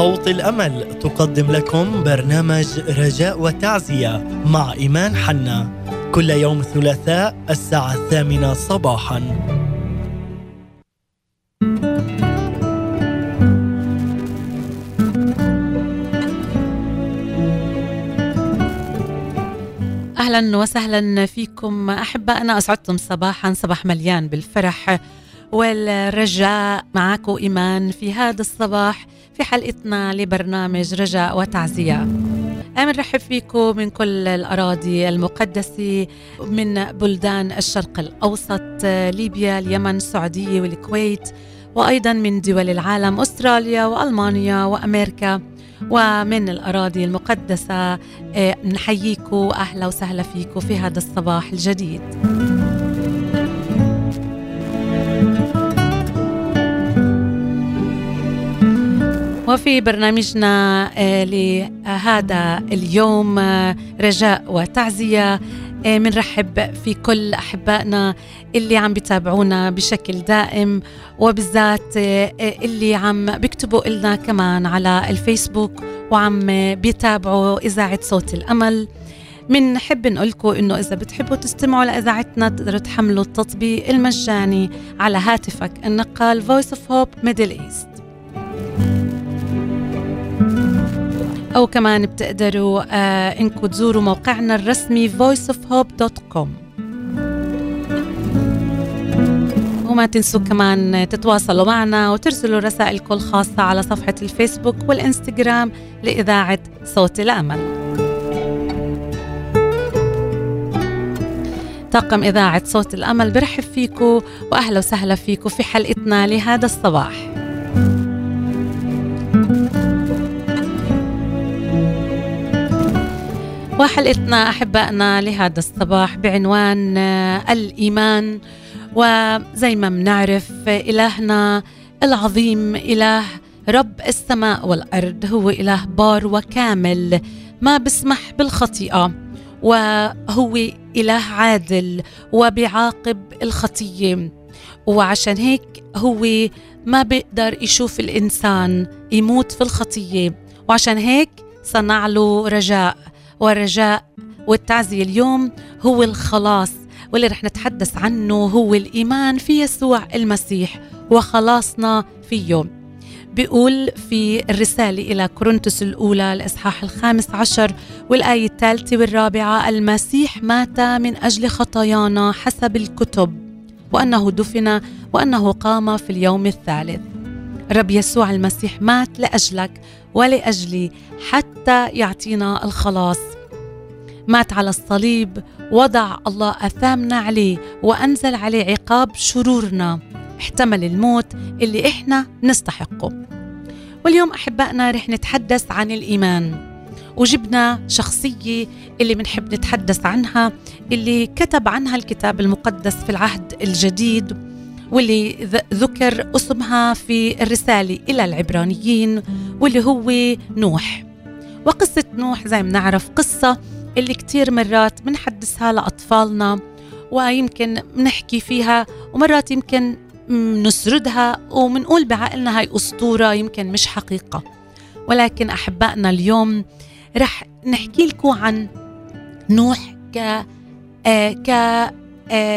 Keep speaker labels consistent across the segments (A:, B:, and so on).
A: صوت الأمل تقدم لكم برنامج رجاء وتعزية مع إيمان حنا. كل يوم ثلاثاء الساعة الثامنة صباحاً.
B: أهلا وسهلا فيكم. أحبائنا أسعدتم صباحا صباح مليان بالفرح والرجاء. معكم إيمان في هذا الصباح. في حلقتنا لبرنامج رجاء وتعزية. بنرحب فيكم من كل الأراضي المقدسة من بلدان الشرق الأوسط ليبيا اليمن السعودية والكويت وأيضا من دول العالم أستراليا وألمانيا وأمريكا. ومن الأراضي المقدسة آه، نحييكم أهلا وسهلا فيكم في هذا الصباح الجديد. وفي برنامجنا آه، لهذا اليوم آه، رجاء وتعزية. بنرحب في كل أحبائنا اللي عم بيتابعونا بشكل دائم وبالذات اللي عم بيكتبوا لنا كمان على الفيسبوك وعم بيتابعوا إذاعة صوت الأمل. بنحب نقول لكم إنه إذا بتحبوا تستمعوا لإذاعتنا تقدروا تحملوا التطبيق المجاني على هاتفك النقال Voice of Hope Middle East. أو كمان بتقدروا آه إنكم تزوروا موقعنا الرسمي voiceofhope.com وما تنسوا كمان تتواصلوا معنا وترسلوا رسائلكم الخاصة على صفحة الفيسبوك والإنستغرام لإذاعة صوت الأمل. طاقم إذاعة صوت الأمل برحب فيكم وأهلا وسهلا فيكم في حلقتنا لهذا الصباح. وحلقتنا أحبائنا لهذا الصباح بعنوان آه، الإيمان. وزي ما بنعرف إلهنا العظيم إله رب السماء والأرض. هو إله بار وكامل ما بسمح بالخطيئة. وهو إله عادل وبيعاقب الخطية. وعشان هيك هو ما بيقدر يشوف الإنسان يموت في الخطية. وعشان هيك صنع له رجاء. والرجاء والتعزية اليوم هو الخلاص واللي رح نتحدث عنه هو الإيمان في يسوع المسيح وخلاصنا فيه بيقول في الرسالة إلى كورنثوس الأولى الإصحاح الخامس عشر والآية الثالثة والرابعة المسيح مات من أجل خطايانا حسب الكتب وأنه دفن وأنه قام في اليوم الثالث. رب يسوع المسيح مات لأجلك ولأجلي حتى يعطينا الخلاص. مات على الصليب وضع الله أثامنا عليه وأنزل عليه عقاب شرورنا. احتمل الموت اللي إحنا نستحقه. واليوم أحبائنا رح نتحدث عن الإيمان. وجبنا شخصية اللي بنحب نتحدث عنها اللي كتب عنها الكتاب المقدس في العهد الجديد. واللي ذكر اسمها في الرسالة إلى العبرانيين واللي هو نوح. وقصة نوح زي ما نعرف قصة اللي كتير مرات بنحدثها لأطفالنا ويمكن بنحكي فيها ومرات يمكن نسردها ومنقول بعقلنا هاي أسطورة يمكن مش حقيقة. ولكن أحبائنا اليوم رح نحكي لكم عن نوح ك آه ك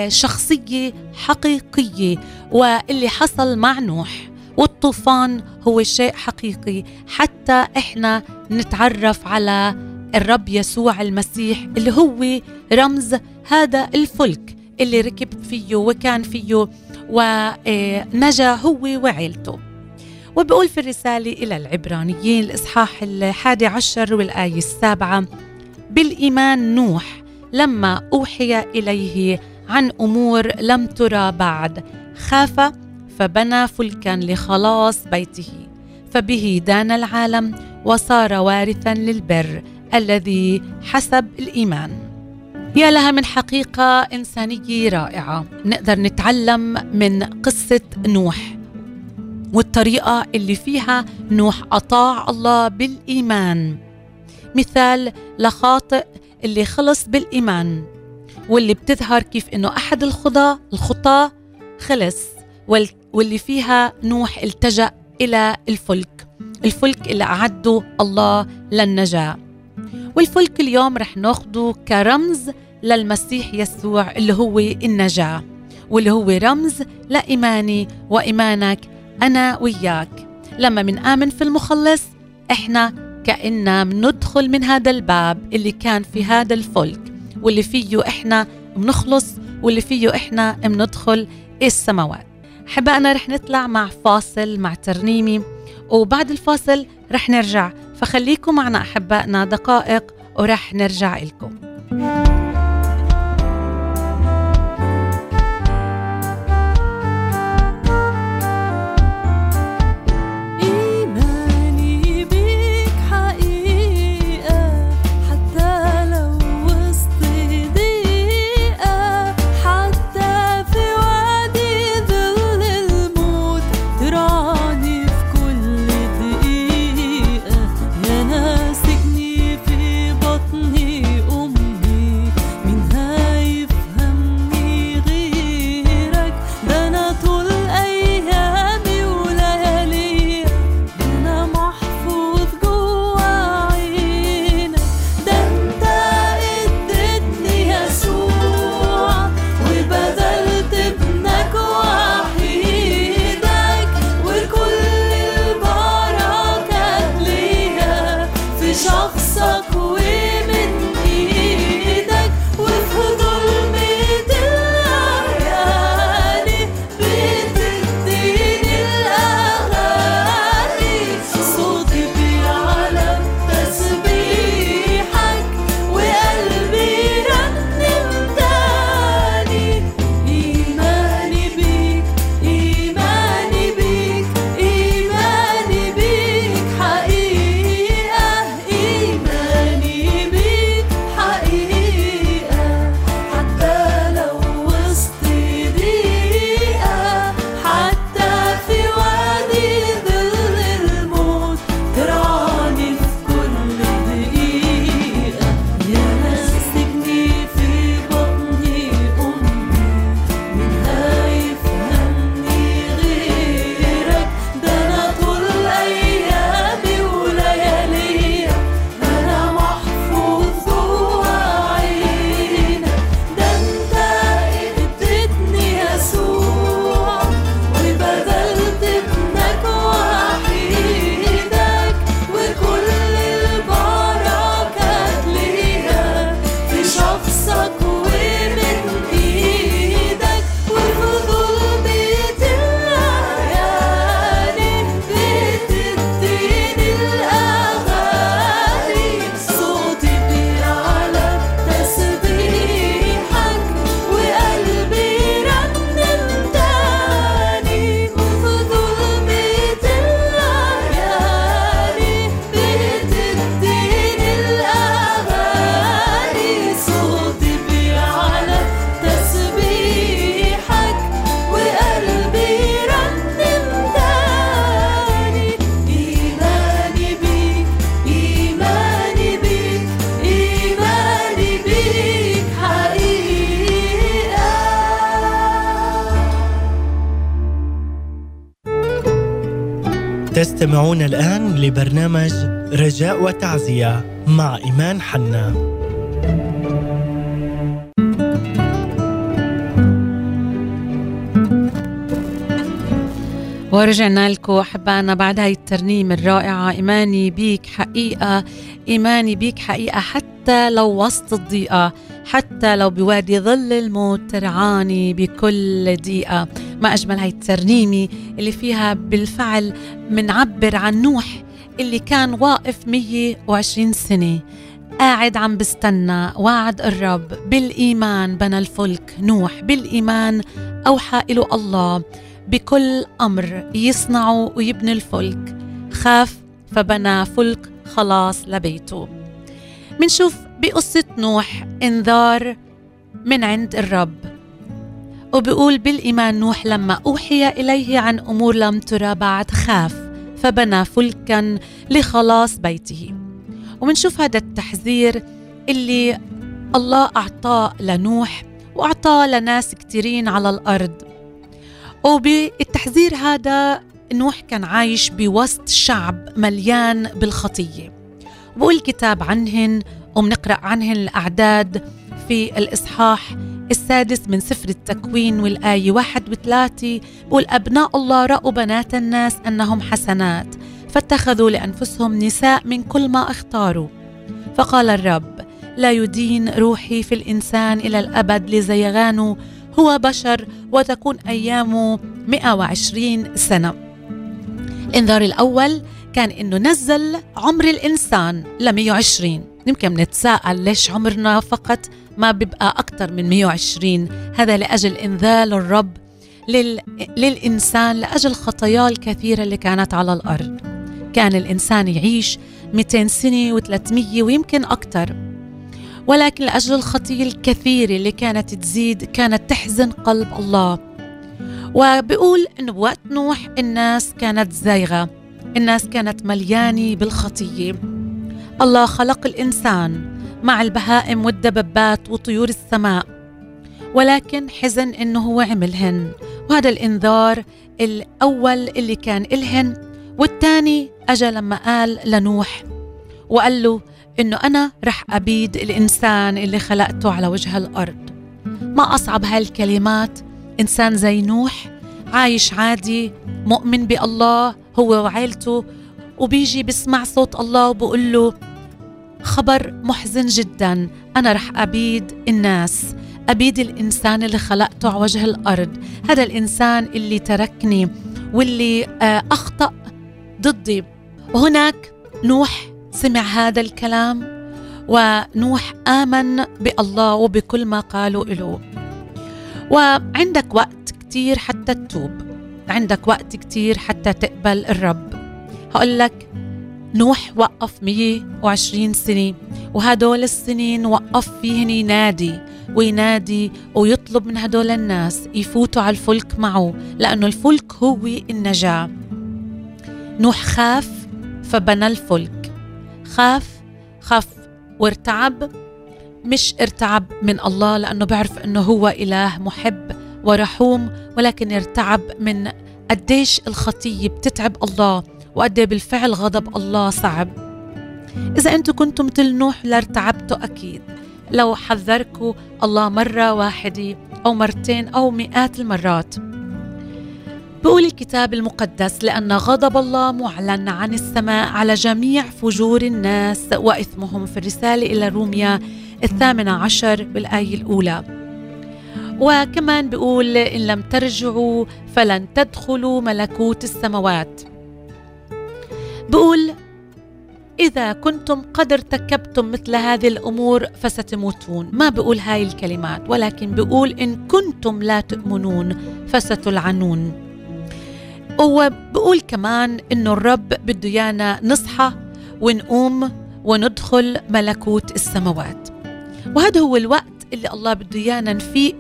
B: شخصية حقيقية. واللي حصل مع نوح والطوفان هو شيء حقيقي. حتى إحنا نتعرف على الرب يسوع المسيح اللي هو رمز هذا الفلك اللي ركب فيه وكان فيه ونجا هو وعيلته. وبقول في الرسالة إلى العبرانيين الإصحاح الحادي عشر والآية السابعة بالإيمان نوح لما أوحي إليه عن أمور لم ترى بعد. خاف فبنى فلكا لخلاص بيته. فبه دان العالم وصار وارثا للبر الذي حسب الإيمان. يا لها من حقيقة إنسانية رائعة. نقدر نتعلم من قصة نوح. والطريقة اللي فيها نوح أطاع الله بالإيمان. مثال لخاطئ اللي خلص بالإيمان. واللي بتظهر كيف إنه أحد الخطى الخطى خلص واللي فيها نوح التجأ إلى الفلك.
C: الفلك اللي أعده الله للنجاة. والفلك اليوم رح ناخده كرمز للمسيح يسوع اللي هو النجاة واللي هو رمز لإيماني وإيمانك أنا وياك. لما منآمن في المخلص إحنا كأننا بندخل من هذا الباب اللي كان في هذا الفلك. واللي فيه إحنا بنخلص واللي فيه إحنا بندخل السماوات. أحبائنا رح نطلع مع فاصل مع ترنيمي وبعد الفاصل رح نرجع. فخليكم معنا أحبائنا دقائق ورح نرجع لكم
A: تستمعون الآن لبرنامج رجاء وتعزية مع إيمان حنا.
C: ورجعنا لكم أحبائنا بعد هاي الترنيمة الرائعة. إيماني بيك حقيقة إيماني بيك حقيقة حتى لو وسط الضيقة حتى لو بوادي ظل الموت ترعاني بكل دقيقة. ما أجمل هاي الترنيمة اللي فيها بالفعل منعبر عن نوح اللي كان واقف 120 سنة. قاعد عم بستنى وعد الرب بالإيمان بنى الفلك. نوح بالإيمان أوحى له الله بكل أمر يصنعوا ويبني الفلك. خاف فبنى فلك خلاص لبيته. منشوف بقصة نوح انذار من عند الرب. وبيقول بالإيمان نوح لما أوحي إليه عن أمور لم ترى بعد خاف فبنى فلكا لخلاص بيته. ومنشوف هذا التحذير اللي الله أعطاه لنوح وأعطاه لناس كتيرين على الأرض. وبالتحذير هذا
B: نوح كان عايش بوسط شعب مليان بالخطية. بقول الكتاب عنهن وبنقرأ عنهن الأعداد في الإصحاح السادس من سفر التكوين والآية واحد وثلاثة. بقول أبناء الله رأوا بنات الناس أنهم حسنات فاتخذوا لأنفسهم نساء من كل ما اختاروا. فقال الرب لا يدين روحي في الإنسان إلى الأبد لزيغانه هو بشر وتكون أيامه 120 سنة. الإنذار الأول كان إنه نزل عمر الإنسان ل 120 يمكن نتساءل ليش عمرنا فقط ما بيبقى أكثر من 120 هذا لأجل إنذال الرب لل... للإنسان لأجل خطاياه الكثيرة اللي كانت على الأرض. كان الإنسان يعيش 200 سنة و300 ويمكن أكثر ولكن لأجل الخطية الكثيرة اللي كانت تزيد كانت تحزن قلب الله. وبيقول انه بوقت نوح الناس كانت زايغة. الناس كانت مليانة بالخطية. الله خلق الإنسان مع البهائم والدببات وطيور السماء. ولكن حزن إنه هو عملهن وهذا الإنذار الأول اللي كان إلهن والثاني اجى لما قال لنوح وقال له إنه أنا رح أبيد الإنسان اللي خلقته على وجه الأرض. ما أصعب هالكلمات. إنسان زي نوح عايش عادي مؤمن بألله هو وعيلته وبيجي بسمع صوت الله وبقول له خبر محزن جدا. أنا رح أبيد الناس أبيد الإنسان اللي خلقته على وجه الأرض. هذا الإنسان اللي تركني واللي آه، أخطأ ضدي. وهناك نوح سمع هذا الكلام ونوح آمن بالله وبكل ما قالوا له وعندك وقت كتير حتى تتوب عندك وقت كتير حتى تقبل الرب. هقول لك نوح وقف 120 سنة وهدول السنين وقف فيهن ينادي وينادي ويطلب من هدول الناس يفوتوا على الفلك معه لأنه الفلك هو النجاة. نوح خاف فبنى الفلك. خاف خاف وارتعب مش ارتعب من الله لأنه بيعرف أنه هو إله محب ورحوم ولكن ارتعب من قديش الخطية بتتعب الله. وقد بالفعل غضب الله صعب. إذا أنتم كنتم مثل نوح لارتعبتوا أكيد. لو حذركوا الله مرة واحدة أو مرتين أو مئات المرات. بقول الكتاب المقدس لأن غضب الله معلن عن السماء على جميع فجور الناس وإثمهم في الرسالة إلى روميا الثامنة عشر بالآية الأولى. وكمان بيقول إن لم ترجعوا فلن تدخلوا ملكوت السماوات. بقول إذا كنتم قد ارتكبتم مثل هذه الأمور فستموتون. ما بقول هاي الكلمات ولكن بقول إن كنتم لا تؤمنون فستلعنون. وبقول كمان إنه الرب بده يانا نصحى ونقوم وندخل ملكوت السماوات. وهذا هو الوقت اللي الله بده إيانا نفيق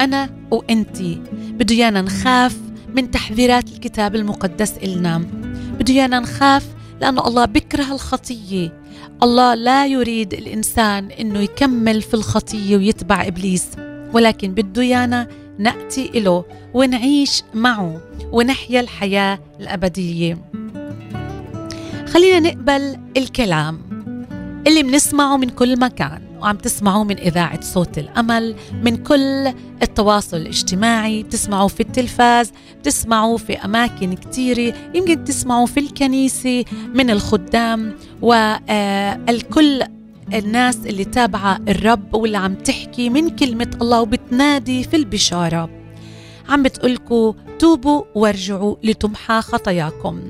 B: أنا وإنتي. بده إيانا نخاف من تحذيرات الكتاب المقدس إلنا. بده إيانا نخاف لأنه الله بكره الخطية. الله لا يريد الإنسان أنه يكمل في الخطية ويتبع إبليس ولكن بده إيانا نأتي إله ونعيش معه ونحيا الحياة الأبدية. خلينا نقبل الكلام اللي بنسمعه من كل مكان. وعم تسمعوه من إذاعة صوت الأمل من كل التواصل الاجتماعي بتسمعوه في التلفاز بتسمعوه في أماكن كتيرة يمكن تسمعوه في الكنيسة من الخدام والكل الناس اللي تابعة الرب واللي عم تحكي من كلمة الله وبتنادي في البشارة. عم بتقولكوا توبوا وارجعوا لتمحى خطاياكم.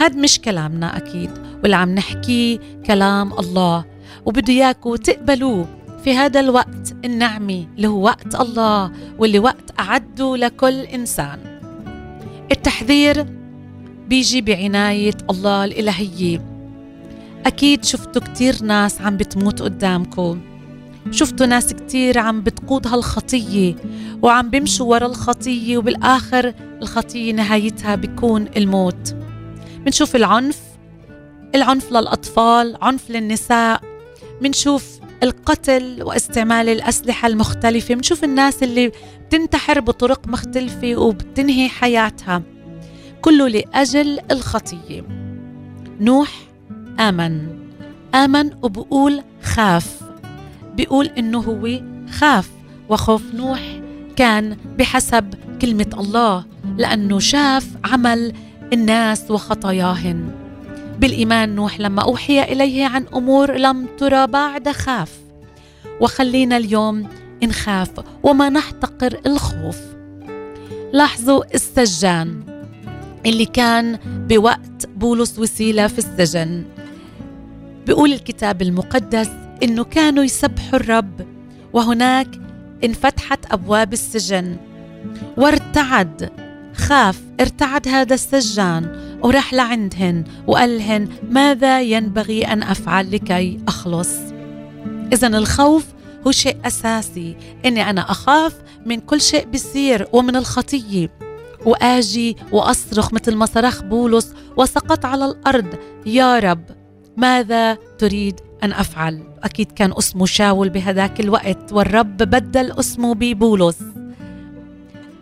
B: هاد مش كلامنا أكيد واللي عم نحكيه كلام الله وبده إياكوا تقبلوه. في هذا الوقت النعمي اللي هو وقت الله واللي وقت أعده لكل إنسان. التحذير بيجي بعناية الله الإلهية. أكيد شفتوا كتير ناس عم بتموت قدامكم. شفتوا ناس كتير عم بتقود هالخطية وعم بيمشوا ورا الخطية وبالآخر الخطية نهايتها بيكون الموت. بنشوف العنف العنف للأطفال عنف للنساء. بنشوف القتل واستعمال الأسلحة المختلفة بنشوف الناس اللي بتنتحر بطرق مختلفة وبتنهي حياتها. كله لأجل الخطية. نوح آمن. آمن وبقول خاف. بيقول إنه هو خاف. وخوف نوح كان بحسب كلمة الله لأنه شاف عمل الناس وخطاياهن. بالإيمان نوح لما أوحي إليه عن أمور لم ترى بعد خاف. وخلينا اليوم نخاف وما نحتقر الخوف. لاحظوا السجان اللي كان بوقت بولس وسيلة في السجن. بيقول الكتاب المقدس إنه كانوا يسبحوا الرب وهناك انفتحت أبواب السجن. وارتعد خاف ارتعد هذا السجان وراح لعندهن وقال لهن ماذا ينبغي أن أفعل لكي أخلص؟ إذا الخوف هو شيء أساسي. إني أنا أخاف من كل شيء بيصير ومن الخطية. وآجي وأصرخ مثل ما صرخ بولس وسقط على الأرض. يا رب ماذا تريد أن أفعل؟ أكيد كان اسمه شاول بهذاك الوقت والرب بدل اسمه ببولس.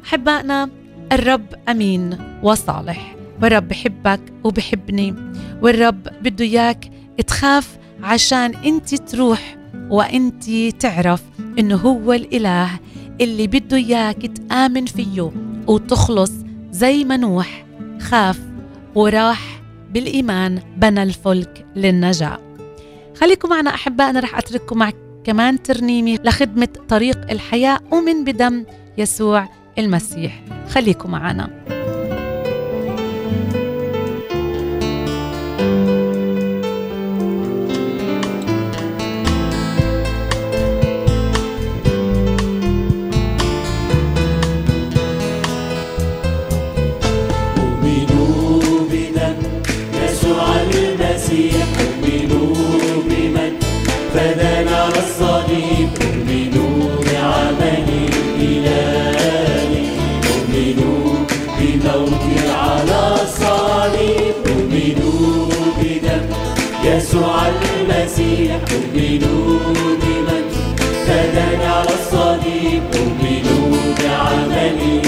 B: حبائنا الرب أمين وصالح. والرب بحبك وبحبني. والرب بده إياك تخاف عشان أنت تروح وأنت تعرف إنه هو الإله اللي بده إياك تآمن فيه وتخلص زي ما نوح خاف وراح بالإيمان بنى الفلك للنجاة. خليكم معنا أحبائنا رح أترككم مع كمان ترنيمة لخدمة طريق الحياة ومن بدم يسوع المسيح. خليكم معنا.
D: المسيح تؤمنوا بمن فدانا على الصليب تؤمنوا بعمل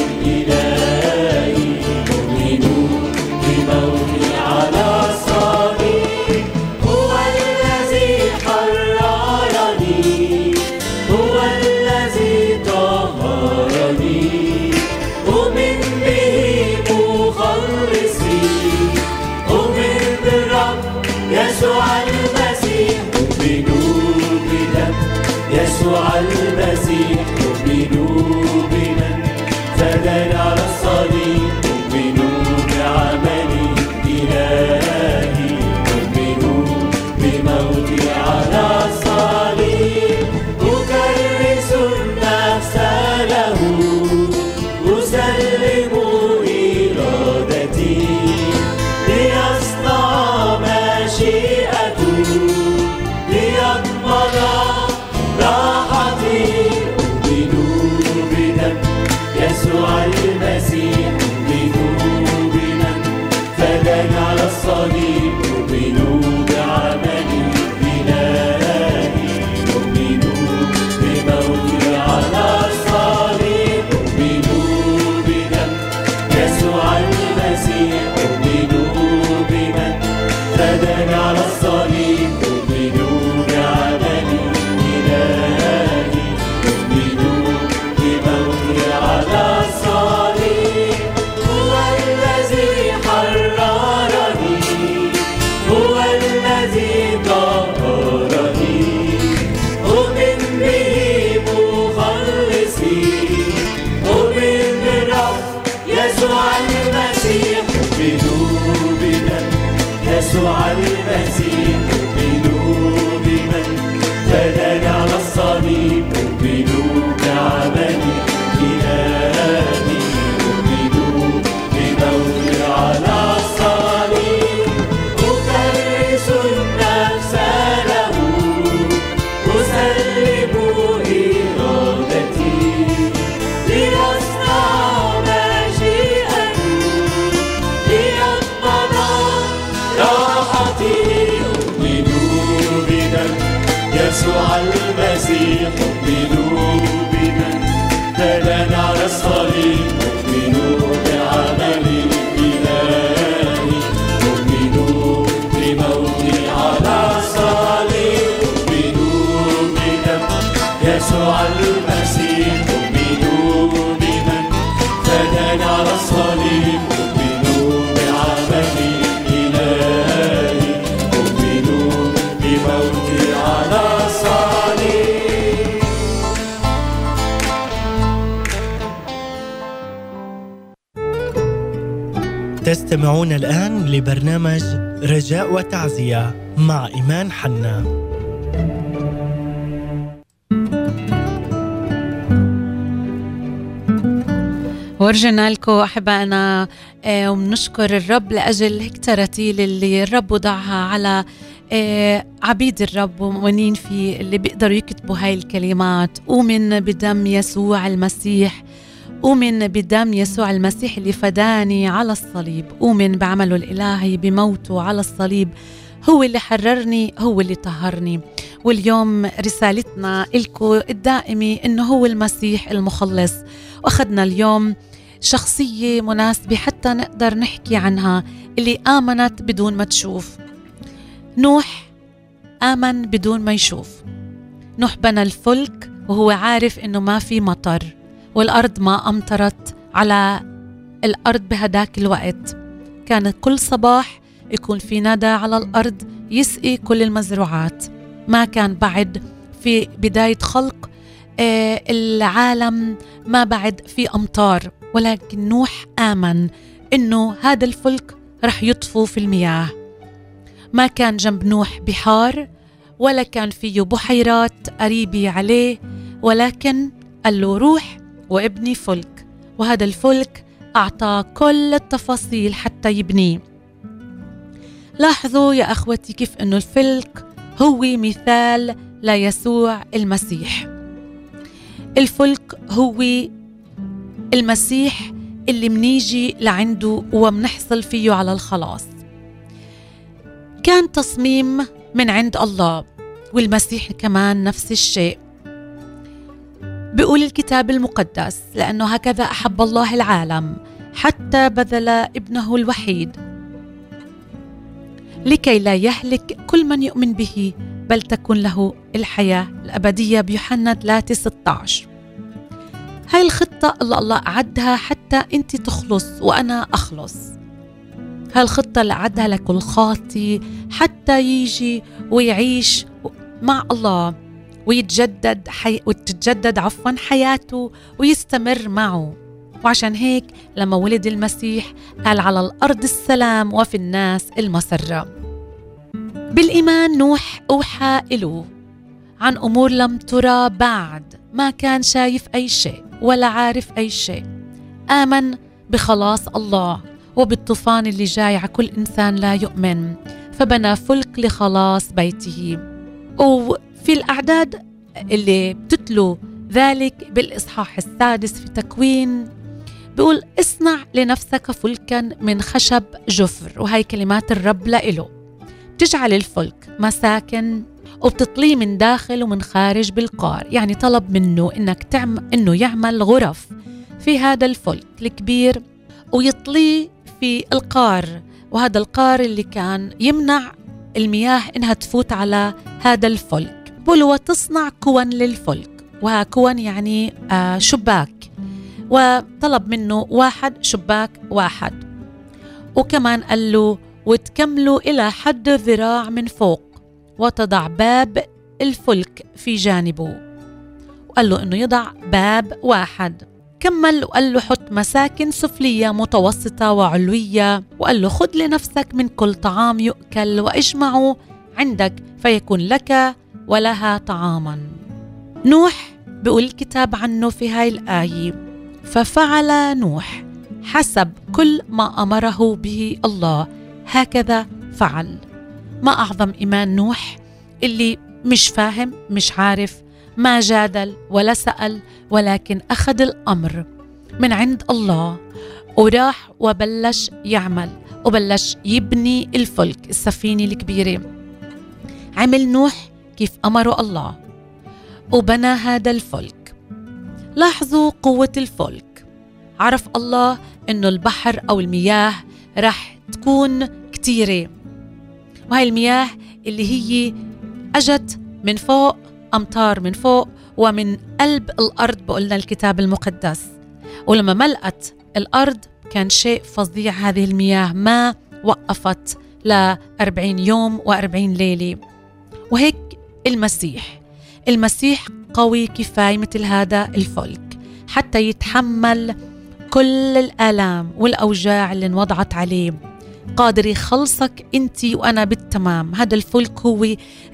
A: تستمعون الآن لبرنامج رجاء وتعزية مع إيمان حنا.
B: ورجعنا لكم أحبائنا آه، وبنشكر الرب لأجل هيك تراتيل اللي الرب وضعها على آه، عبيد الرب ومؤمنين فيه اللي بيقدروا يكتبوا هاي الكلمات. أؤمن بدم يسوع المسيح. أؤمن بدم يسوع المسيح اللي فداني على الصليب. أؤمن بعمله الإلهي بموته على الصليب. هو اللي حررني هو اللي طهرني. واليوم رسالتنا لكم الدائمة إنه هو المسيح المخلص. وأخذنا اليوم شخصية مناسبة حتى نقدر نحكي عنها اللي آمنت بدون ما تشوف. نوح آمن بدون ما يشوف. نوح بنى الفلك وهو عارف إنه ما في مطر. والأرض ما أمطرت على الأرض بهداك الوقت. كانت كل صباح يكون في ندى على الأرض يسقي كل المزروعات. ما كان بعد في بداية خلق آه، العالم ما بعد في أمطار. ولكن نوح آمن إنه هذا الفلك رح يطفو في المياه. ما كان جنب نوح بحار ولا كان فيه بحيرات قريبة عليه. ولكن قال له روح وابني فلك وهذا الفلك أعطاه كل التفاصيل حتى يبنيه لاحظوا يا أخوتي كيف أنه الفلك هو مثال ليسوع المسيح. الفلك هو المسيح اللي منيجي لعنده ومنحصل فيه على الخلاص. كان تصميم من عند الله والمسيح كمان نفس الشيء. بيقول الكتاب المقدس لأنه هكذا أحب الله العالم حتى بذل ابنه الوحيد. لكي لا يهلك كل من يؤمن به بل تكون له الحياة الأبدية بيوحنا 3 16 هاي الخطة اللي الله أعدها حتى أنت تخلص وأنا أخلص. هاي الخطة اللي أعدها لكل خاطي حتى يجي ويعيش مع الله. ويتجدد حي... وتتجدد عفوا حياته ويستمر معه. وعشان هيك لما ولد المسيح قال على الأرض السلام وفي الناس المسرة. بالإيمان نوح أوحى إله عن أمور لم ترى بعد ما كان شايف أي شيء ولا عارف أي شيء. آمن بخلاص الله وبالطوفان اللي جاي على كل إنسان لا يؤمن فبنى فلك لخلاص بيته. وفي الأعداد اللي بتتلو ذلك بالإصحاح السادس في تكوين بيقول اصنع لنفسك فلكا من خشب جفر وهي كلمات الرب لإله. بتجعل الفلك مساكن وبتطليه من داخل ومن خارج بالقار يعني طلب منه إنك تعمل إنه يعمل غرف في هذا الفلك الكبير ويطليه في القار وهذا القار اللي كان يمنع المياه إنها تفوت على هذا الفلك. بقول وتصنع كون للفلك وكون يعني آه شباك وطلب منه واحد شباك واحد. وكمان قال له وتكملوا إلى حد ذراع من فوق وتضع باب الفلك في جانبه. وقال له إنه يضع باب واحد. كمل وقال له حط مساكن سفلية متوسطة وعلوية. وقال له خذ لنفسك من كل طعام يؤكل وإجمعه عندك فيكون لك ولها طعاما. نوح بيقول الكتاب عنه في هاي الآية ففعل نوح حسب كل ما أمره به الله هكذا فعل. ما أعظم إيمان نوح اللي مش فاهم مش عارف ما جادل ولا سأل ولكن أخذ الأمر من عند الله وراح وبلش يعمل وبلش يبني الفلك السفينة الكبيرة. عمل نوح كيف امره الله. وبنى هذا الفلك. لاحظوا قوة الفلك. عرف الله إنه البحر أو المياه رح تكون كتيرة. وهي المياه اللي هي أجت من فوق أمطار من فوق ومن قلب الأرض بقولنا الكتاب المقدس. ولما ملأت الأرض كان شيء فظيع. هذه المياه ما وقفت ل 40 يوم و40 ليلة. وهيك المسيح. المسيح قوي كفاية مثل هذا الفلك حتى يتحمل كل الآلام والأوجاع اللي انوضعت عليه. قادر يخلصك انت وأنا بالتمام. هذا الفلك هو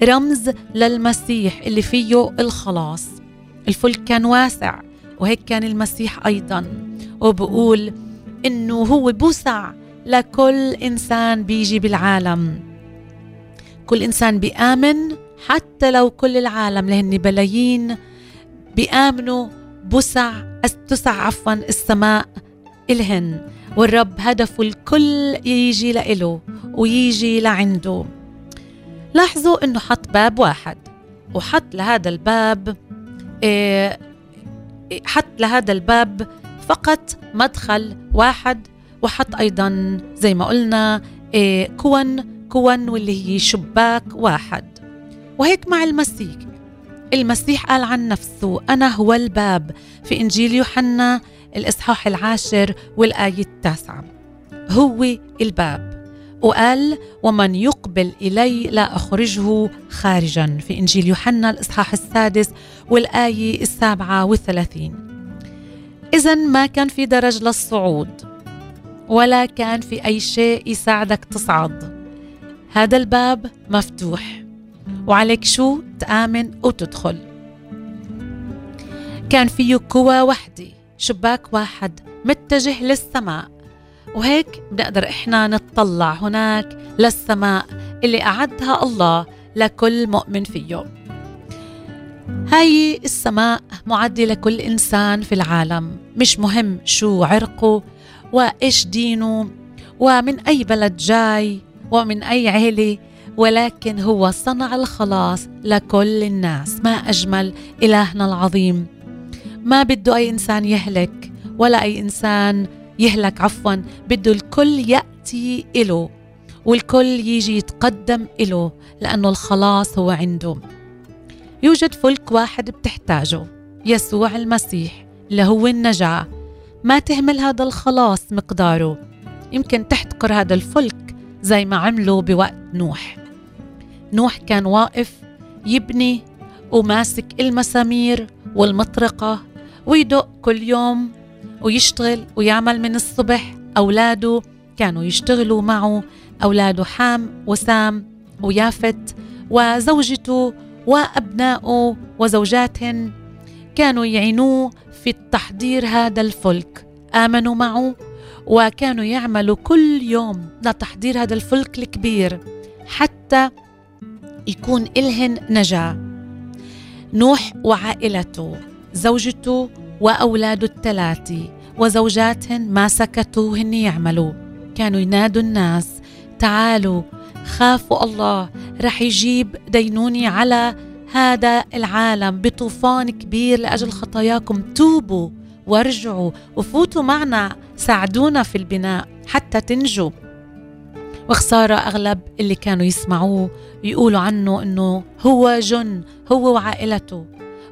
B: رمز للمسيح اللي فيه الخلاص. الفلك كان واسع وهيك كان المسيح أيضا. وبقول إنه هو بوسع لكل إنسان بيجي بالعالم. كل إنسان بيآمن حتى لو كل العالم لهن بلايين بيآمنوا بوسع تسع عفوا السماء إلهن. والرب هدفه الكل يجي لإله ويجي لعنده. لاحظوا إنه حط باب واحد وحط لهذا الباب إيه حط لهذا الباب فقط مدخل واحد وحط أيضا زي ما قلنا إيه كون كون واللي هي شباك واحد. وهيك مع المسيح. المسيح قال عن نفسه أنا هو الباب. في إنجيل يوحنا الإصحاح العاشر والآية التاسعة. هو الباب. وقال ومن يقبل إلي لا أخرجه خارجا. في إنجيل يوحنا الإصحاح السادس والآية السابعة والثلاثين. إذا ما كان في درج للصعود ولا كان في أي شيء يساعدك تصعد. هذا الباب مفتوح. وعليك شو تآمن وتدخل. كان فيه قوة وحدة شباك واحد متجه للسماء. وهيك بنقدر إحنا نتطلع هناك للسماء اللي أعدها الله لكل مؤمن فيه. هاي السماء معدة لكل إنسان في العالم. مش مهم شو عرقه وإيش دينه ومن أي بلد جاي ومن أي عيلة ولكن هو صنع الخلاص لكل الناس. ما أجمل إلهنا العظيم. ما بده أي إنسان يهلك ولا أي إنسان يهلك عفوا بده الكل يأتي إله والكل يجي يتقدم إله لأنه الخلاص هو عنده. يوجد فلك واحد بتحتاجه يسوع المسيح اللي هو النجاة. ما تهمل هذا الخلاص مقداره. يمكن تحتقر هذا الفلك زي ما عملوا بوقت نوح. نوح كان واقف يبني وماسك المسامير والمطرقة ويدق كل يوم ويشتغل ويعمل من الصبح. أولاده كانوا يشتغلوا معه أولاده حام وسام ويافت وزوجته وأبنائه وزوجاتهن كانوا يعينوه في التحضير هذا الفلك. آمنوا معه وكانوا يعملوا كل يوم لتحضير هذا الفلك الكبير. حتى يكون إلهن نجاة نوح وعائلته زوجته وأولاده الثلاثة وزوجاتهن ما سكتوا هن يعملوا. كانوا ينادوا الناس تعالوا خافوا الله رح يجيب دينوني على هذا العالم بطوفان كبير لأجل خطاياكم. توبوا وارجعوا وفوتوا معنا ساعدونا في البناء حتى تنجوا. وخسارة أغلب اللي كانوا يسمعوه يقولوا عنه أنه هو جن هو وعائلته.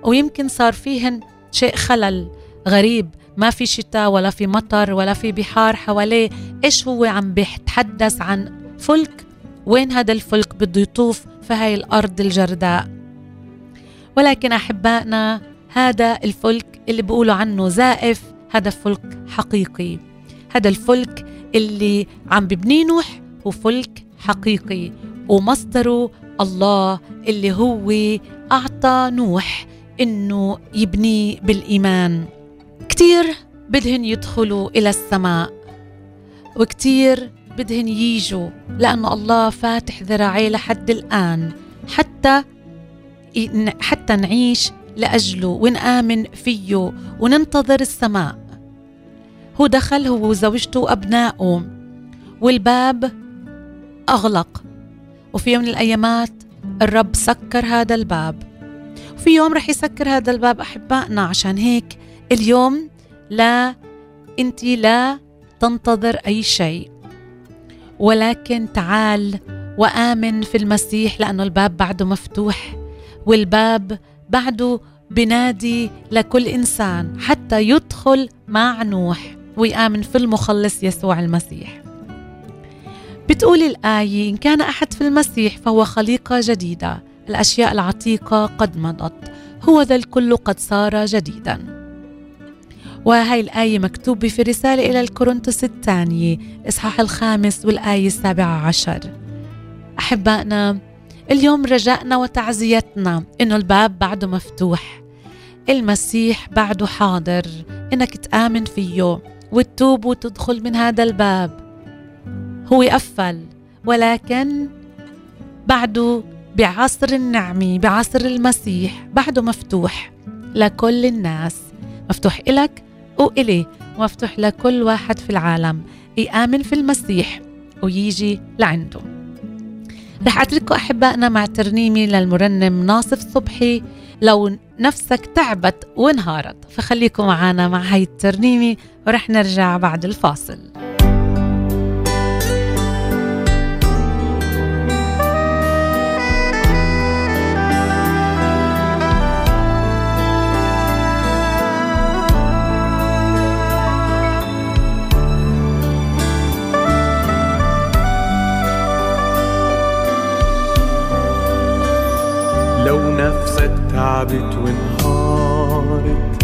B: ويمكن صار فيهن شيء خلل غريب. ما في شتاء ولا في مطر ولا في بحار حواليه. إيش هو عم بيتحدث عن فلك؟ وين هذا الفلك بده يطوف في هاي الأرض الجرداء؟ ولكن أحبائنا هذا الفلك اللي بيقولوا عنه زائف هذا فلك حقيقي. هذا الفلك اللي عم ببنيه نوح هو فلك حقيقي ومصدره الله اللي هو أعطى نوح إنه يبنيه بالإيمان. كتير بدهن يدخلوا إلى السماء وكتير بدهن ييجوا لأنه الله فاتح ذراعيه لحد الآن حتى حتى نعيش لأجله ونآمن فيه وننتظر السماء. هو دخل هو وزوجته وأبنائه والباب أغلق. وفي يوم من الأيامات الرب سكر هذا الباب. وفي يوم رح يسكر هذا الباب أحبائنا عشان هيك اليوم لا أنت لا تنتظر أي شيء. ولكن تعال وآمن في المسيح لأنه الباب بعده مفتوح والباب بعده بنادي لكل إنسان حتى يدخل مع نوح ويآمن في المخلص يسوع المسيح. بتقول الآية إن كان أحد في المسيح فهو خليقة جديدة. الأشياء العتيقة قد مضت. هو ذا الكل قد صار جديدا. وهي الآية مكتوبة في رسالة إلى الكورنثوس الثانية الإصحاح الخامس والآية السابعة عشر. أحبائنا اليوم رجائنا وتعزيتنا إنه الباب بعده مفتوح. المسيح بعده حاضر. إنك تآمن فيه وتتوب وتدخل من هذا الباب. هو قفل ولكن بعده بعصر النعمة بعصر المسيح بعده مفتوح لكل الناس مفتوح إلك وإلي مفتوح لكل واحد في العالم يآمن في المسيح ويجي لعنده. رح أترككم أحبائنا مع ترنيمة للمرنم ناصف صبحي. لو نفسك تعبت وانهارت فخليكم معنا مع هاي الترنيمة ورح نرجع بعد الفاصل.
E: لو نفسك تعبت وانهارت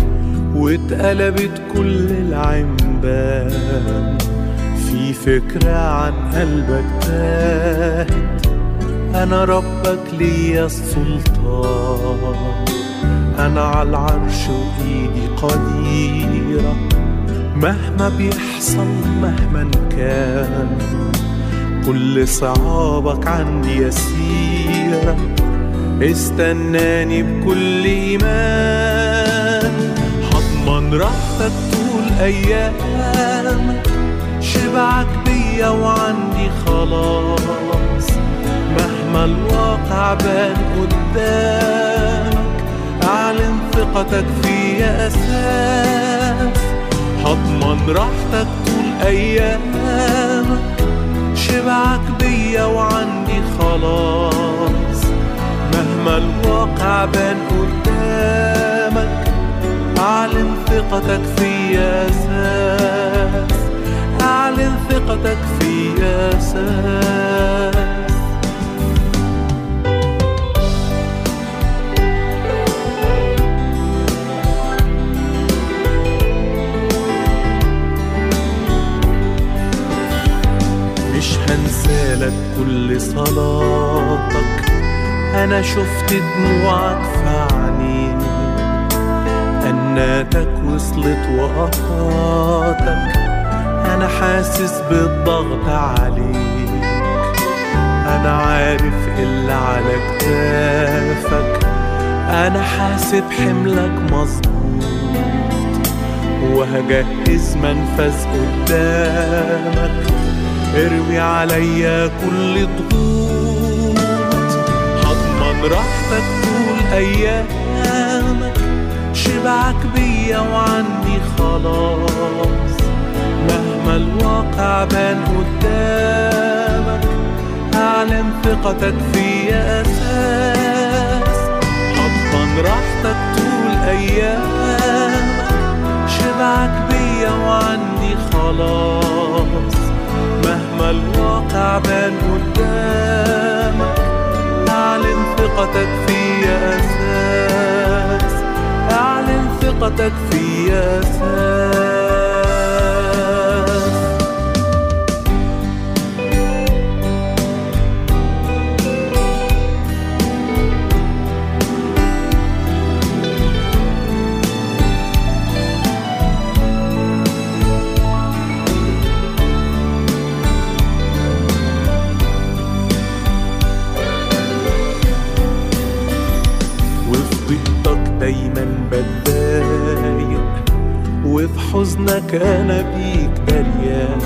E: واتقلبت كل العنبان في فكرة عن قلبك تاهت. أنا ربك ليا السلطان أنا على العرش وإيدي قديرة. مهما بيحصل مهما كان كل صعابك عندي يسيرة. استناني بكل إيمان. هضمن راحتك طول أيامك شبعك بيا وعندي خلاص. مهما الواقع بان قدامك أعلن ثقتك فيا أساس. هضمن راحتك طول أيامك شبعك بيا وعندي خلاص. مهما الواقع بان قدامك. أعلن ثقتك فيا أساس أعلن ثقتك فيا أساس مش هنسالك كل صلاتك أنا شفت دموعك في عينيك أناتك وصلت وقطاتك أنا حاسس بالضغط عليك. أنا عارف اللي على كتافك. أنا حاسب حملك مظبوط. وهجهز منفذ قدامك. ارمي عليا كل ضغوط. هضمن راحتك طول أيامك شبعك بيا وعندي خلاص. مهما الواقع بان قدامك أعلن ثقتك فيا أساس. هضمن راحتك طول أيامك شبعك بيا وعندي خلاص. مهما الواقع بان قدامك أعلن ثقتك فيا أساس أعلن ثقتك فيا أساس دايما بتضايق وفي حزنك أنا بيك دريان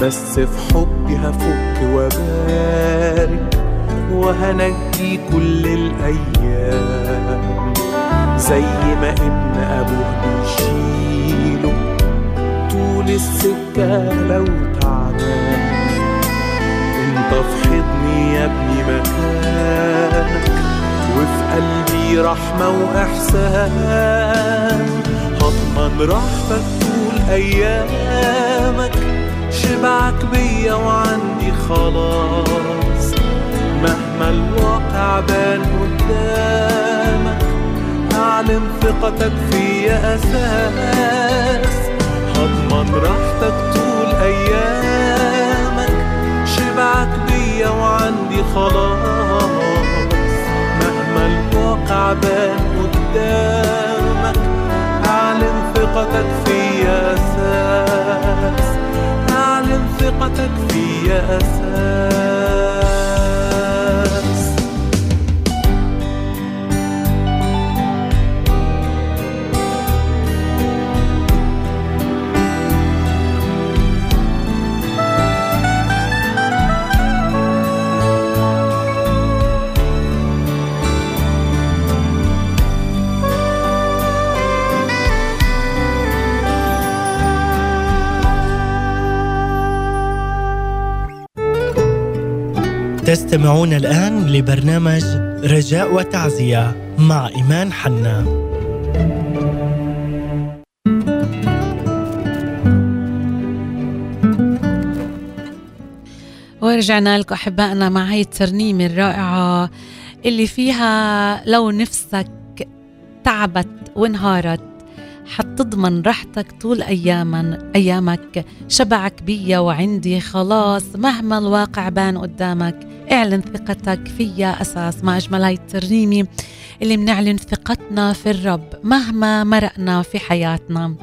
E: بس في حبي هفك وبارك وهنجي كل الأيام. زي ما ابن ابوه بيشيله طول السكة لو تعبان. انت في حضني يا ابني مكانك. وفي قلبي رحمة وإحسان. هضمن راحتك طول أيامك. شبعك بيا وعندي خلاص. مهما الواقع بان قدامك أعلن ثقتك في فيا أساس. هضمن راحتك طول أيامك. شبعك بيا وعندي خلاص. الواقع بان قدامك. أعلن ثقتك فيا أساس أعلن ثقتك فيا أساس
A: تستمعون الآن لبرنامج رجاء وتعزية مع إيمان حنا.
B: ورجعنا لكم أحبائنا مع هاي الترنيمة الرائعة اللي فيها لو نفسك تعبت وانهارت حتضمن راحتك طول أياما أيامك. شبعك بيا وعندي. خلاص مهما الواقع بان قدامك اعلن ثقتك فيا أساس ما أجمل هاي الترنيمة اللي بنعلن ثقتنا في الرب مهما مرقنا في حياتنا.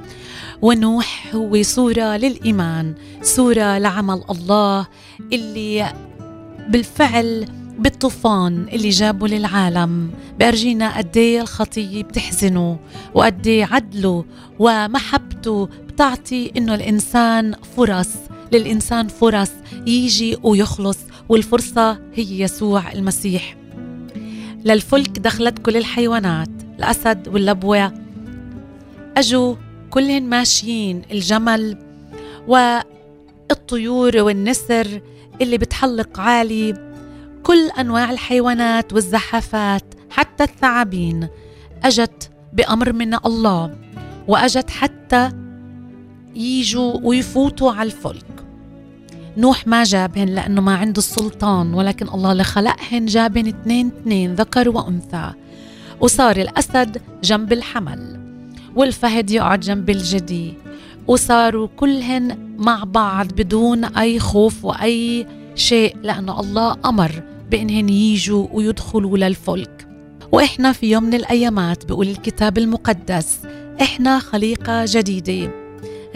B: ونوح هو صورة للإيمان صورة لعمل الله اللي بالفعل بالطوفان اللي جابه للعالم. بأرجينا قد إيه الخطية بتحزنه وقد إيه عدله ومحبته بتعطي إنه الإنسان فرص للإنسان فرص يجي ويخلص والفرصة هي يسوع المسيح. للفلك دخلت كل الحيوانات الأسد واللبوة. أجوا كلهن ماشيين الجمل والطيور والنسر اللي بتحلق عالي. كل أنواع الحيوانات والزحافات حتى الثعابين. أجت بأمر من الله وأجت حتى يجوا ويفوتوا على الفلك. نوح ما جابهن لأنه ما عنده السلطان ولكن الله اللي خلقهن جابهن اثنين اثنين ذكر وأنثى. وصار الأسد جنب الحمل والفهد يقعد جنب الجدي. وصاروا كلهن مع بعض بدون أي خوف وأي شيء لأنه الله أمر بإنهن يجوا ويدخلوا للفلك. وإحنا في يوم من الأيامات بيقول الكتاب المقدس إحنا خليقة جديدة.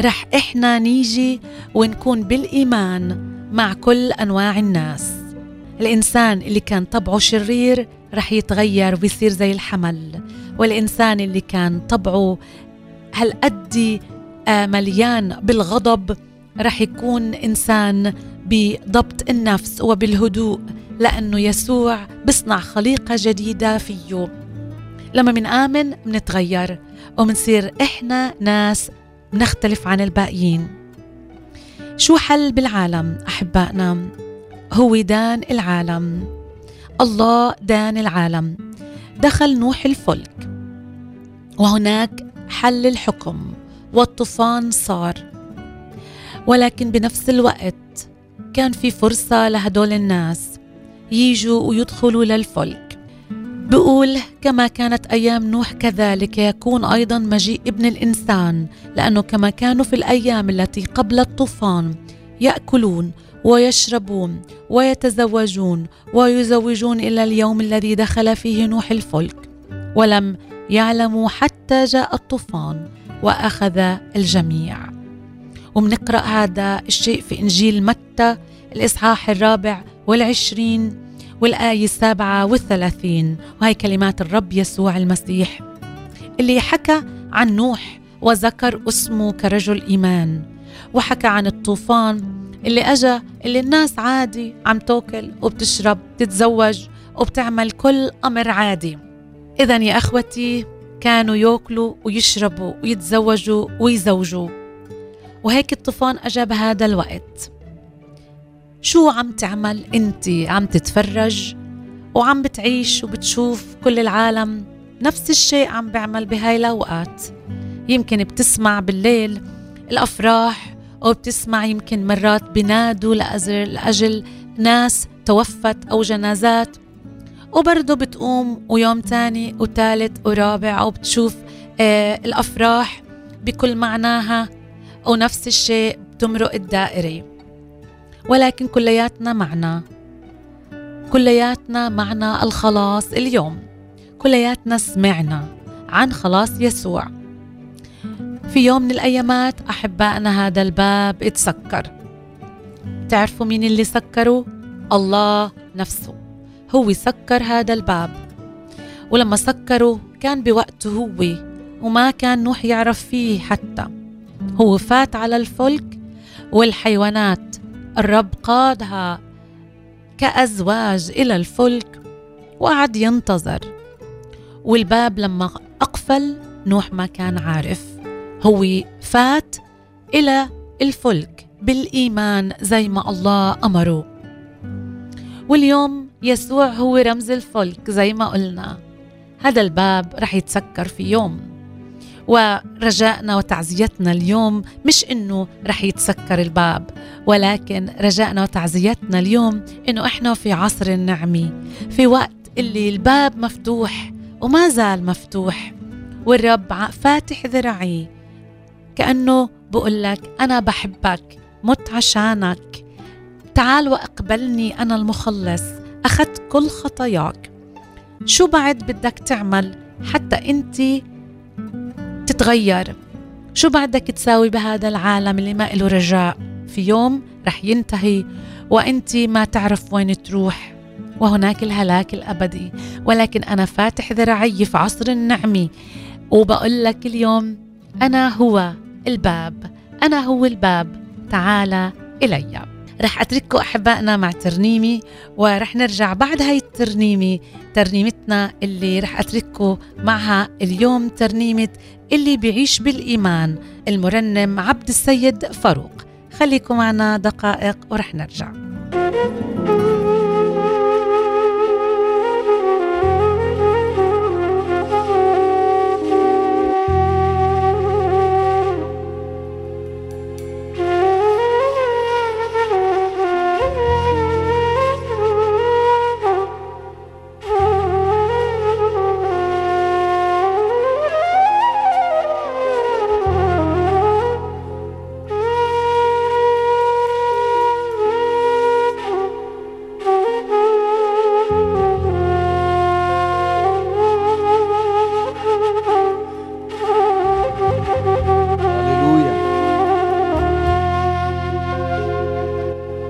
B: رح إحنا نيجي ونكون بالإيمان مع كل أنواع الناس. الإنسان اللي كان طبعه شرير رح يتغير ويصير زي الحمل. والإنسان اللي كان طبعه هالقد آه، مليان بالغضب رح يكون إنسان بضبط النفس وبالهدوء لأنه يسوع بصنع خليقة جديدة فيه لما منآمن منتغير ومنصير إحنا ناس نختلف عن الباقيين. شو حل بالعالم أحبائنا؟ هو دان العالم. الله دان العالم. دخل نوح الفلك. وهناك حل الحكم والطوفان صار. ولكن بنفس الوقت كان في فرصة لهدول الناس ييجوا ويدخلوا للفلك. بقول كما كانت أيام نوح كذلك يكون أيضا مجيء ابن الإنسان لأنه كما كانوا في الأيام التي قبل الطوفان يأكلون ويشربون ويتزوجون ويزوجون إلى اليوم الذي دخل فيه نوح الفلك ولم يعلموا حتى جاء الطوفان وأخذ الجميع. ومنقرأ هذا الشيء في إنجيل متى؟ الإصحاح الرابع والعشرين والآية السابعة والثلاثين. وهي كلمات الرب يسوع المسيح اللي حكى عن نوح وذكر اسمه كرجل إيمان وحكى عن الطوفان اللي أجا اللي الناس عادي عم تاكل وبتشرب تتزوج وبتعمل كل أمر عادي. إذا يا أخوتي كانوا ياكلوا ويشربوا ويتزوجوا ويزوجوا. وهيك الطوفان أجا بهذا الوقت. شو عم تعمل أنت؟ عم تتفرج؟ وعم بتعيش وبتشوف كل العالم نفس الشيء عم بيعمل بهاي الأوقات. يمكن بتسمع بالليل الأفراح أو بتسمع يمكن مرات بنادوا لأجل, لأجل ناس توفت أو جنازات. وبرضه بتقوم ويوم تاني وتالت ورابع أو بتشوف آه الأفراح بكل معناها ونفس الشيء بتمرق الدائرة. ولكن كلياتنا معنا. كلياتنا معنا الخلاص اليوم. كلياتنا سمعنا عن خلاص يسوع. في يوم من الأيامات أحبائنا هذا الباب اتسكر تعرفوا مين اللي سكره؟ الله نفسه. هو سكر هذا الباب. ولما سكره كان بوقته هو وما كان نوح يعرف فيه حتى. هو فات على الفلك والحيوانات. الرب قادها كأزواج إلى الفلك وقعد ينتظر. والباب لما أقفل نوح ما كان عارف. هو فات إلى الفلك بالإيمان زي ما الله أمره. واليوم يسوع هو رمز الفلك زي ما قلنا. هذا الباب رح يتسكر في يوم. ورجائنا وتعزيتنا اليوم مش إنه رح يتسكر الباب ولكن رجائنا وتعزيتنا اليوم إنه إحنا في عصر النعمة في وقت اللي الباب مفتوح وما زال مفتوح والرب فاتح ذراعي. كأنه بقول لك أنا بحبك مت عشانك. تعال وأقبلني أنا المخلص أخذت كل خطاياك. شو بعد بدك تعمل حتى أنت تتغير. شو بعدك تساوي بهذا العالم اللي ما له رجاء؟ في يوم رح ينتهي وأنت ما تعرف وين تروح. وهناك الهلاك الأبدي. ولكن أنا فاتح ذراعي في عصر النعمة وبقول لك اليوم أنا هو الباب. أنا هو الباب. تعال إلي. رح أترككم أحبائنا مع ترنيمي ورح نرجع بعد هاي الترنيمة ترنيمتنا اللي رح أترككم معها اليوم ترنيمة اللي بيعيش بالإيمان المرنم عبد السيد فاروق. خليكم معنا دقائق ورح نرجع.
F: هللويا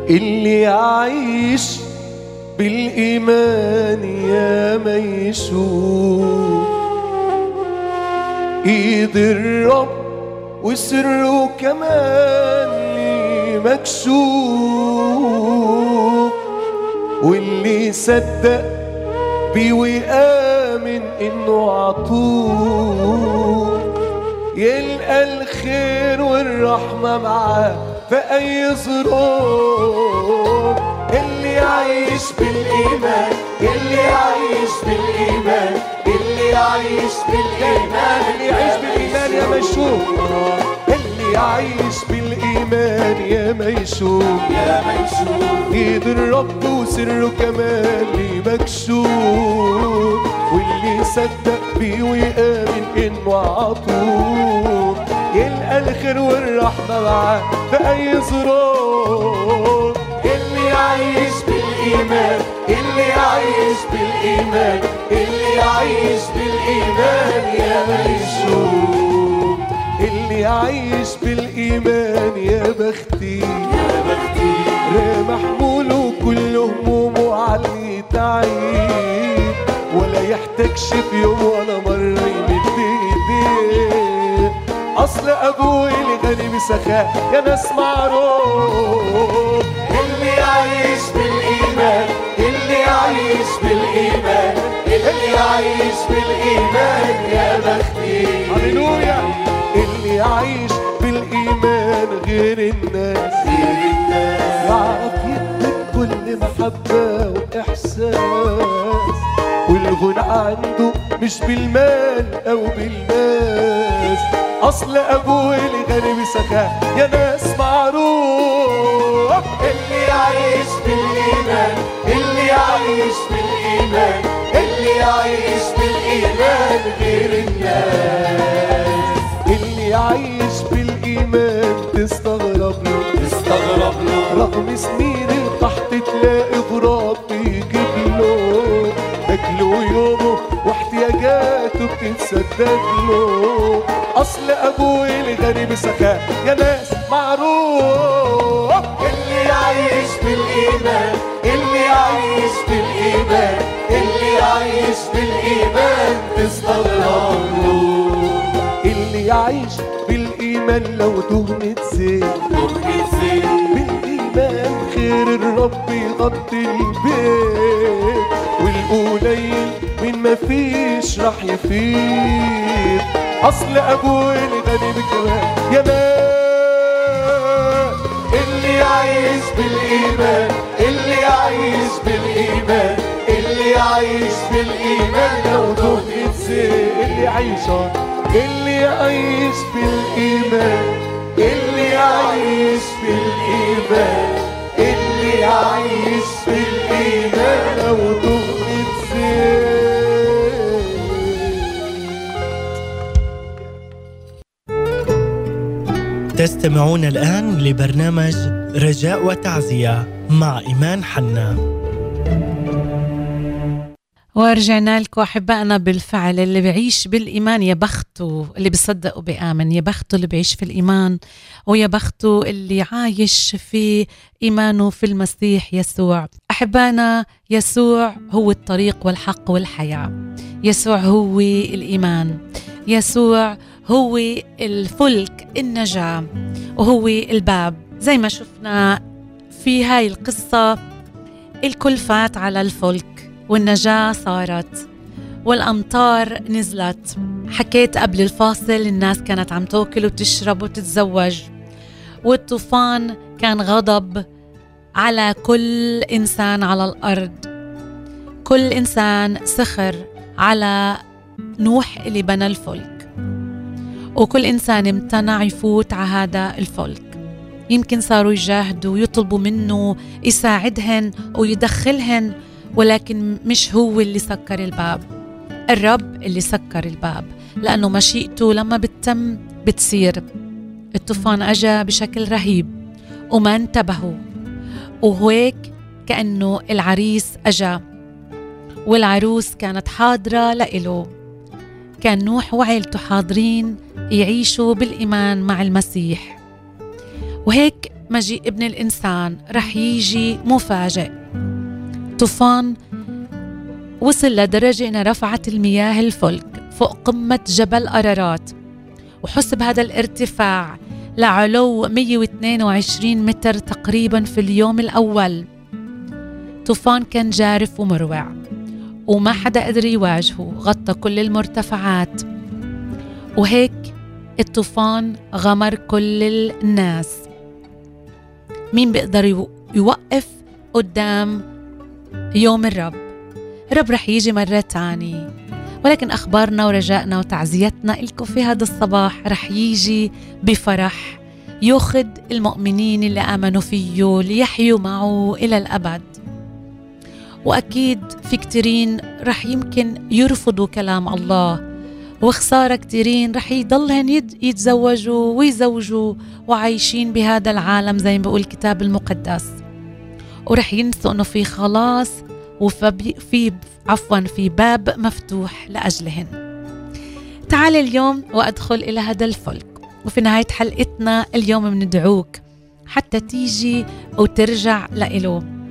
F: اللي يعيش بالإيمان يا ما يشوف إيد الرب وسره كمان ليه مكشوف واللي صدق بيه وآمن إنه عطوه يلقى الخير والرحمة معاه. في أي ظروف. اللي يعيش بالإيمان اللي يعيش بالإيمان اللي يعيش بالإيمان اللي يعيش بالإيمان يا اللي يعيش بالإيمان يا ميشوف يا ميشوف إيد الرب وسره كمان ليه مكشوف واللي صدق بيه ويآمن إنه عطوه يلقى الخير والرحمة معاه في أي ظروف. اللي يعيش بالإيمان اللي يعيش بالإيمان اللي يعيش بالإيمان يا ميشوف اللي يعيش بالإيمان يا بختي. يا بختي. محمول وكل همومه علي تعيد. ولا يحتاجش في يوم ولا مرة أصل أبوي اللي غني بسخاء يا ناس معروف. اللي يعيش بالإيمان اللي يعيش بالإيمان اللي يعيش بالإيمان يا بختي. هللويا. اللي يعيش بالإيمان غير الناس. غير الناس. يعرف يدك كل محبة وإحساس والغنى عنده مش بالمال أو بالناس أصل ابوه اللي غني بسخاء يا ناس معروف. اللي يعيش بالإيمان. اللي يعيش بالإيمان. اللي يعيش
E: بالإيمان غير الناس. اللي عايش بالإيمان تستغرب له.
F: تستغرب له.
E: رغم سنين القحط تلاقي غراب بيجيب له. أكله يومه واحتياجاته بتتسدد له. أصل أبوه الغني بسخاء يا ناس معروف.
F: اللي يعيش بالإيمان اللي يعيش بالإيمان اللي يعيش بالإيمان تستغرب له
E: اللي يعيش بالإيمان لو دهنة زيت
F: ممكن زين.
E: بالإيمان خير الرب يغطي البيت. والقليل من ما فيش راح يفيد. أصل أبوه الغني بكمان يا مان
F: اللي يعيش بالإيمان اللي يعيش بالإيمان اللي يعيش بالإيمان لو زين
E: اللي يعيش اللي يعيش بالإيمان
F: اللي يعيش بالإيمان اللي يعيش بالإيمان
E: لو دهنة زيت
A: تستمعون الآن لبرنامج رجاء وتعزية مع إيمان حنا.
B: ورجعنا لكم أحبائنا بالفعل اللي بيعيش بالإيمان يا بخته اللي بيصدق وبيامن يا بخته اللي بيعيش في الإيمان ويا بخته اللي عايش في إيمانه في المسيح يسوع. أحبائنا يسوع هو الطريق والحق والحياة. يسوع هو الإيمان. يسوع هو الفلك النجاة وهو الباب. زي ما شفنا في هاي القصة الكل فات على الفلك والنجاة صارت والأمطار نزلت. حكيت قبل الفاصل الناس كانت عم تأكل وتشرب وتتزوج والطوفان كان غضب على كل إنسان على الأرض. كل إنسان سخر على نوح اللي بنى الفلك. وكل إنسان امتنع يفوت على هذا الفلك. يمكن صاروا يجاهدوا ويطلبوا منه يساعدهن ويدخلهن ولكن مش هو اللي سكر الباب. الرب اللي سكر الباب. لأنه مشيئته لما بتتم بتصير. الطوفان أجا بشكل رهيب وما انتبهوا. وهيك كأنه العريس أجا. والعروس كانت حاضرة لإله. كان نوح وعيلته حاضرين يعيشوا بالإيمان مع المسيح. وهيك مجيء ابن الإنسان رح يجي مفاجئ. طوفان وصل لدرجة أنها رفعت المياه الفلك فوق قمة جبل أرارات. وحسب هذا الارتفاع لعلو 122 متر تقريبا في اليوم الأول. طوفان كان جارف ومروع. وما حدا قدر يواجهه غطى كل المرتفعات. وهيك الطوفان غمر كل الناس. مين بيقدر يو- يوقف قدام يوم الرب؟ الرب رح يجي مرة تاني. ولكن أخبارنا ورجائنا وتعزيتنا لكم في هذا الصباح رح يجي بفرح ياخذ المؤمنين اللي آمنوا فيه ليحيوا معه إلى الأبد. وأكيد في كتيرين رح يمكن يرفضوا كلام الله وخسارة كتيرين رح يضلهن يتزوجوا ويزوجوا وعايشين بهذا العالم زي ما بيقول الكتاب المقدس ورح ينسوا إنه في خلاص وفي في عفوا في باب مفتوح لأجلهن. تعال اليوم وأدخل إلى هذا الفلك وفي نهاية حلقتنا اليوم بندعوك حتى تيجي وترجع لإله.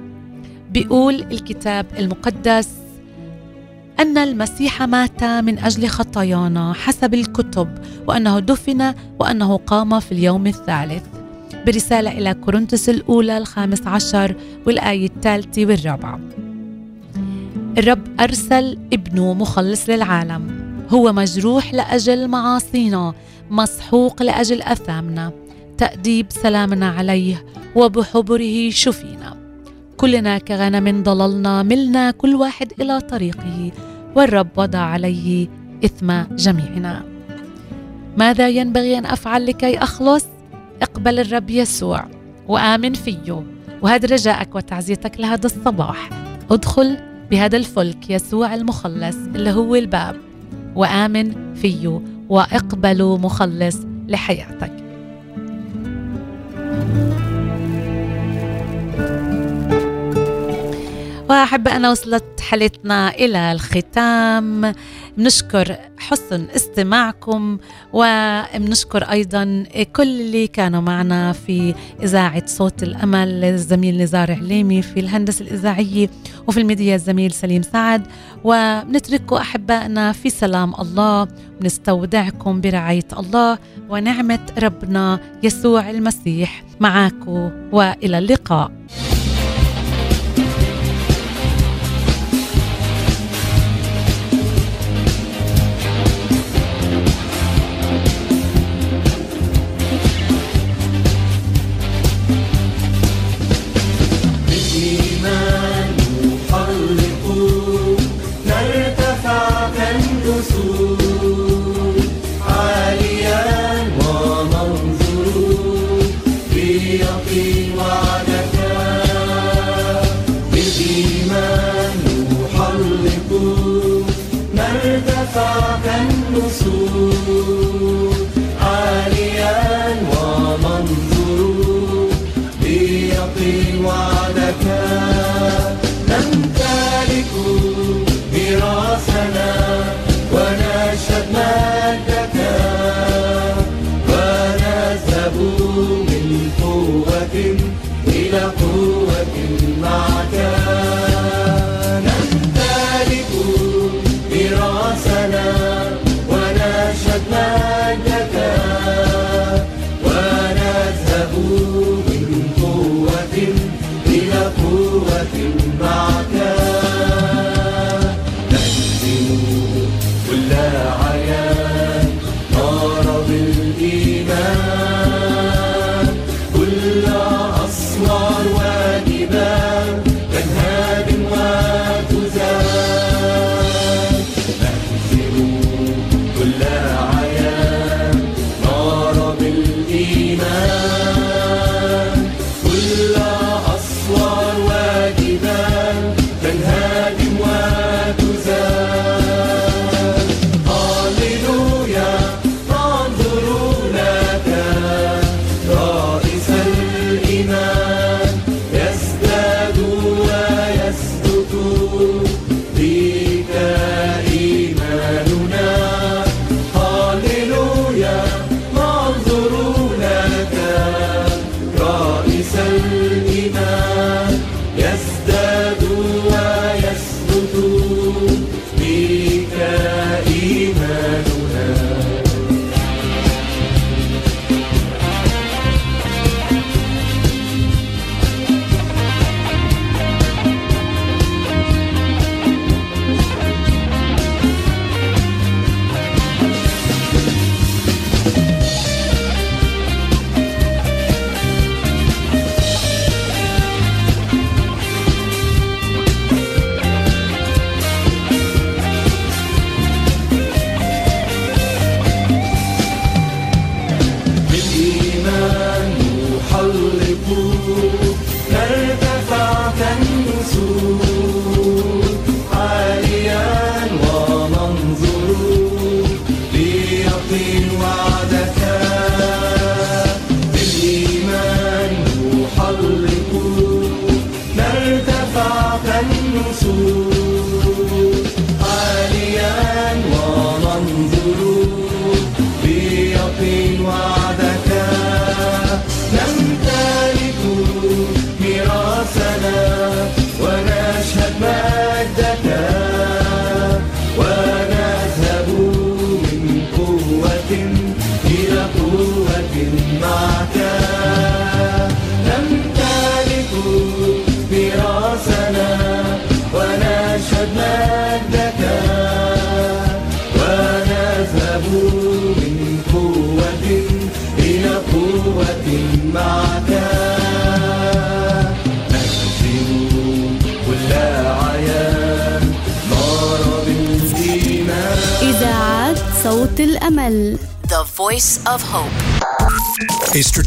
B: بيقول الكتاب المقدس أن المسيح مات من أجل خطايانا حسب الكتب وأنه دفن وأنه قام في اليوم الثالث. برسالة إلى كورنثوس الأولى الخامس عشر والآية الثالثة والرابعة. الرب أرسل ابنه مخلص للعالم. هو مجروح لأجل معاصينا مسحوق لأجل أثامنا. تأديب سلامنا عليه وبحبره شفينا. كلنا كغنم ضللنا ملنا كل واحد إلى طريقه والرب وضع عليه إثم جميعنا. ماذا ينبغي أن أفعل لكي أخلص؟ اقبل الرب يسوع وآمن فيه وهذا رجائك وتعزيتك لهذا الصباح. ادخل بهذا الفلك يسوع المخلص اللي هو الباب وآمن فيه واقبلوا مخلص لحياتك. أنا وصلت حلقتنا إلى الختام. بنشكر حسن استماعكم وبنشكر أيضا كل اللي كانوا معنا في إذاعة صوت الأمل الزميل نزار عليمي في الهندسة الإذاعية وفي الميديا الزميل سليم سعد. وبنترككم أحبائنا في سلام الله بنستودعكم برعاية الله ونعمة ربنا يسوع المسيح معاكم وإلى اللقاء.
D: الأمل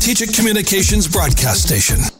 D: strategic communications broadcast station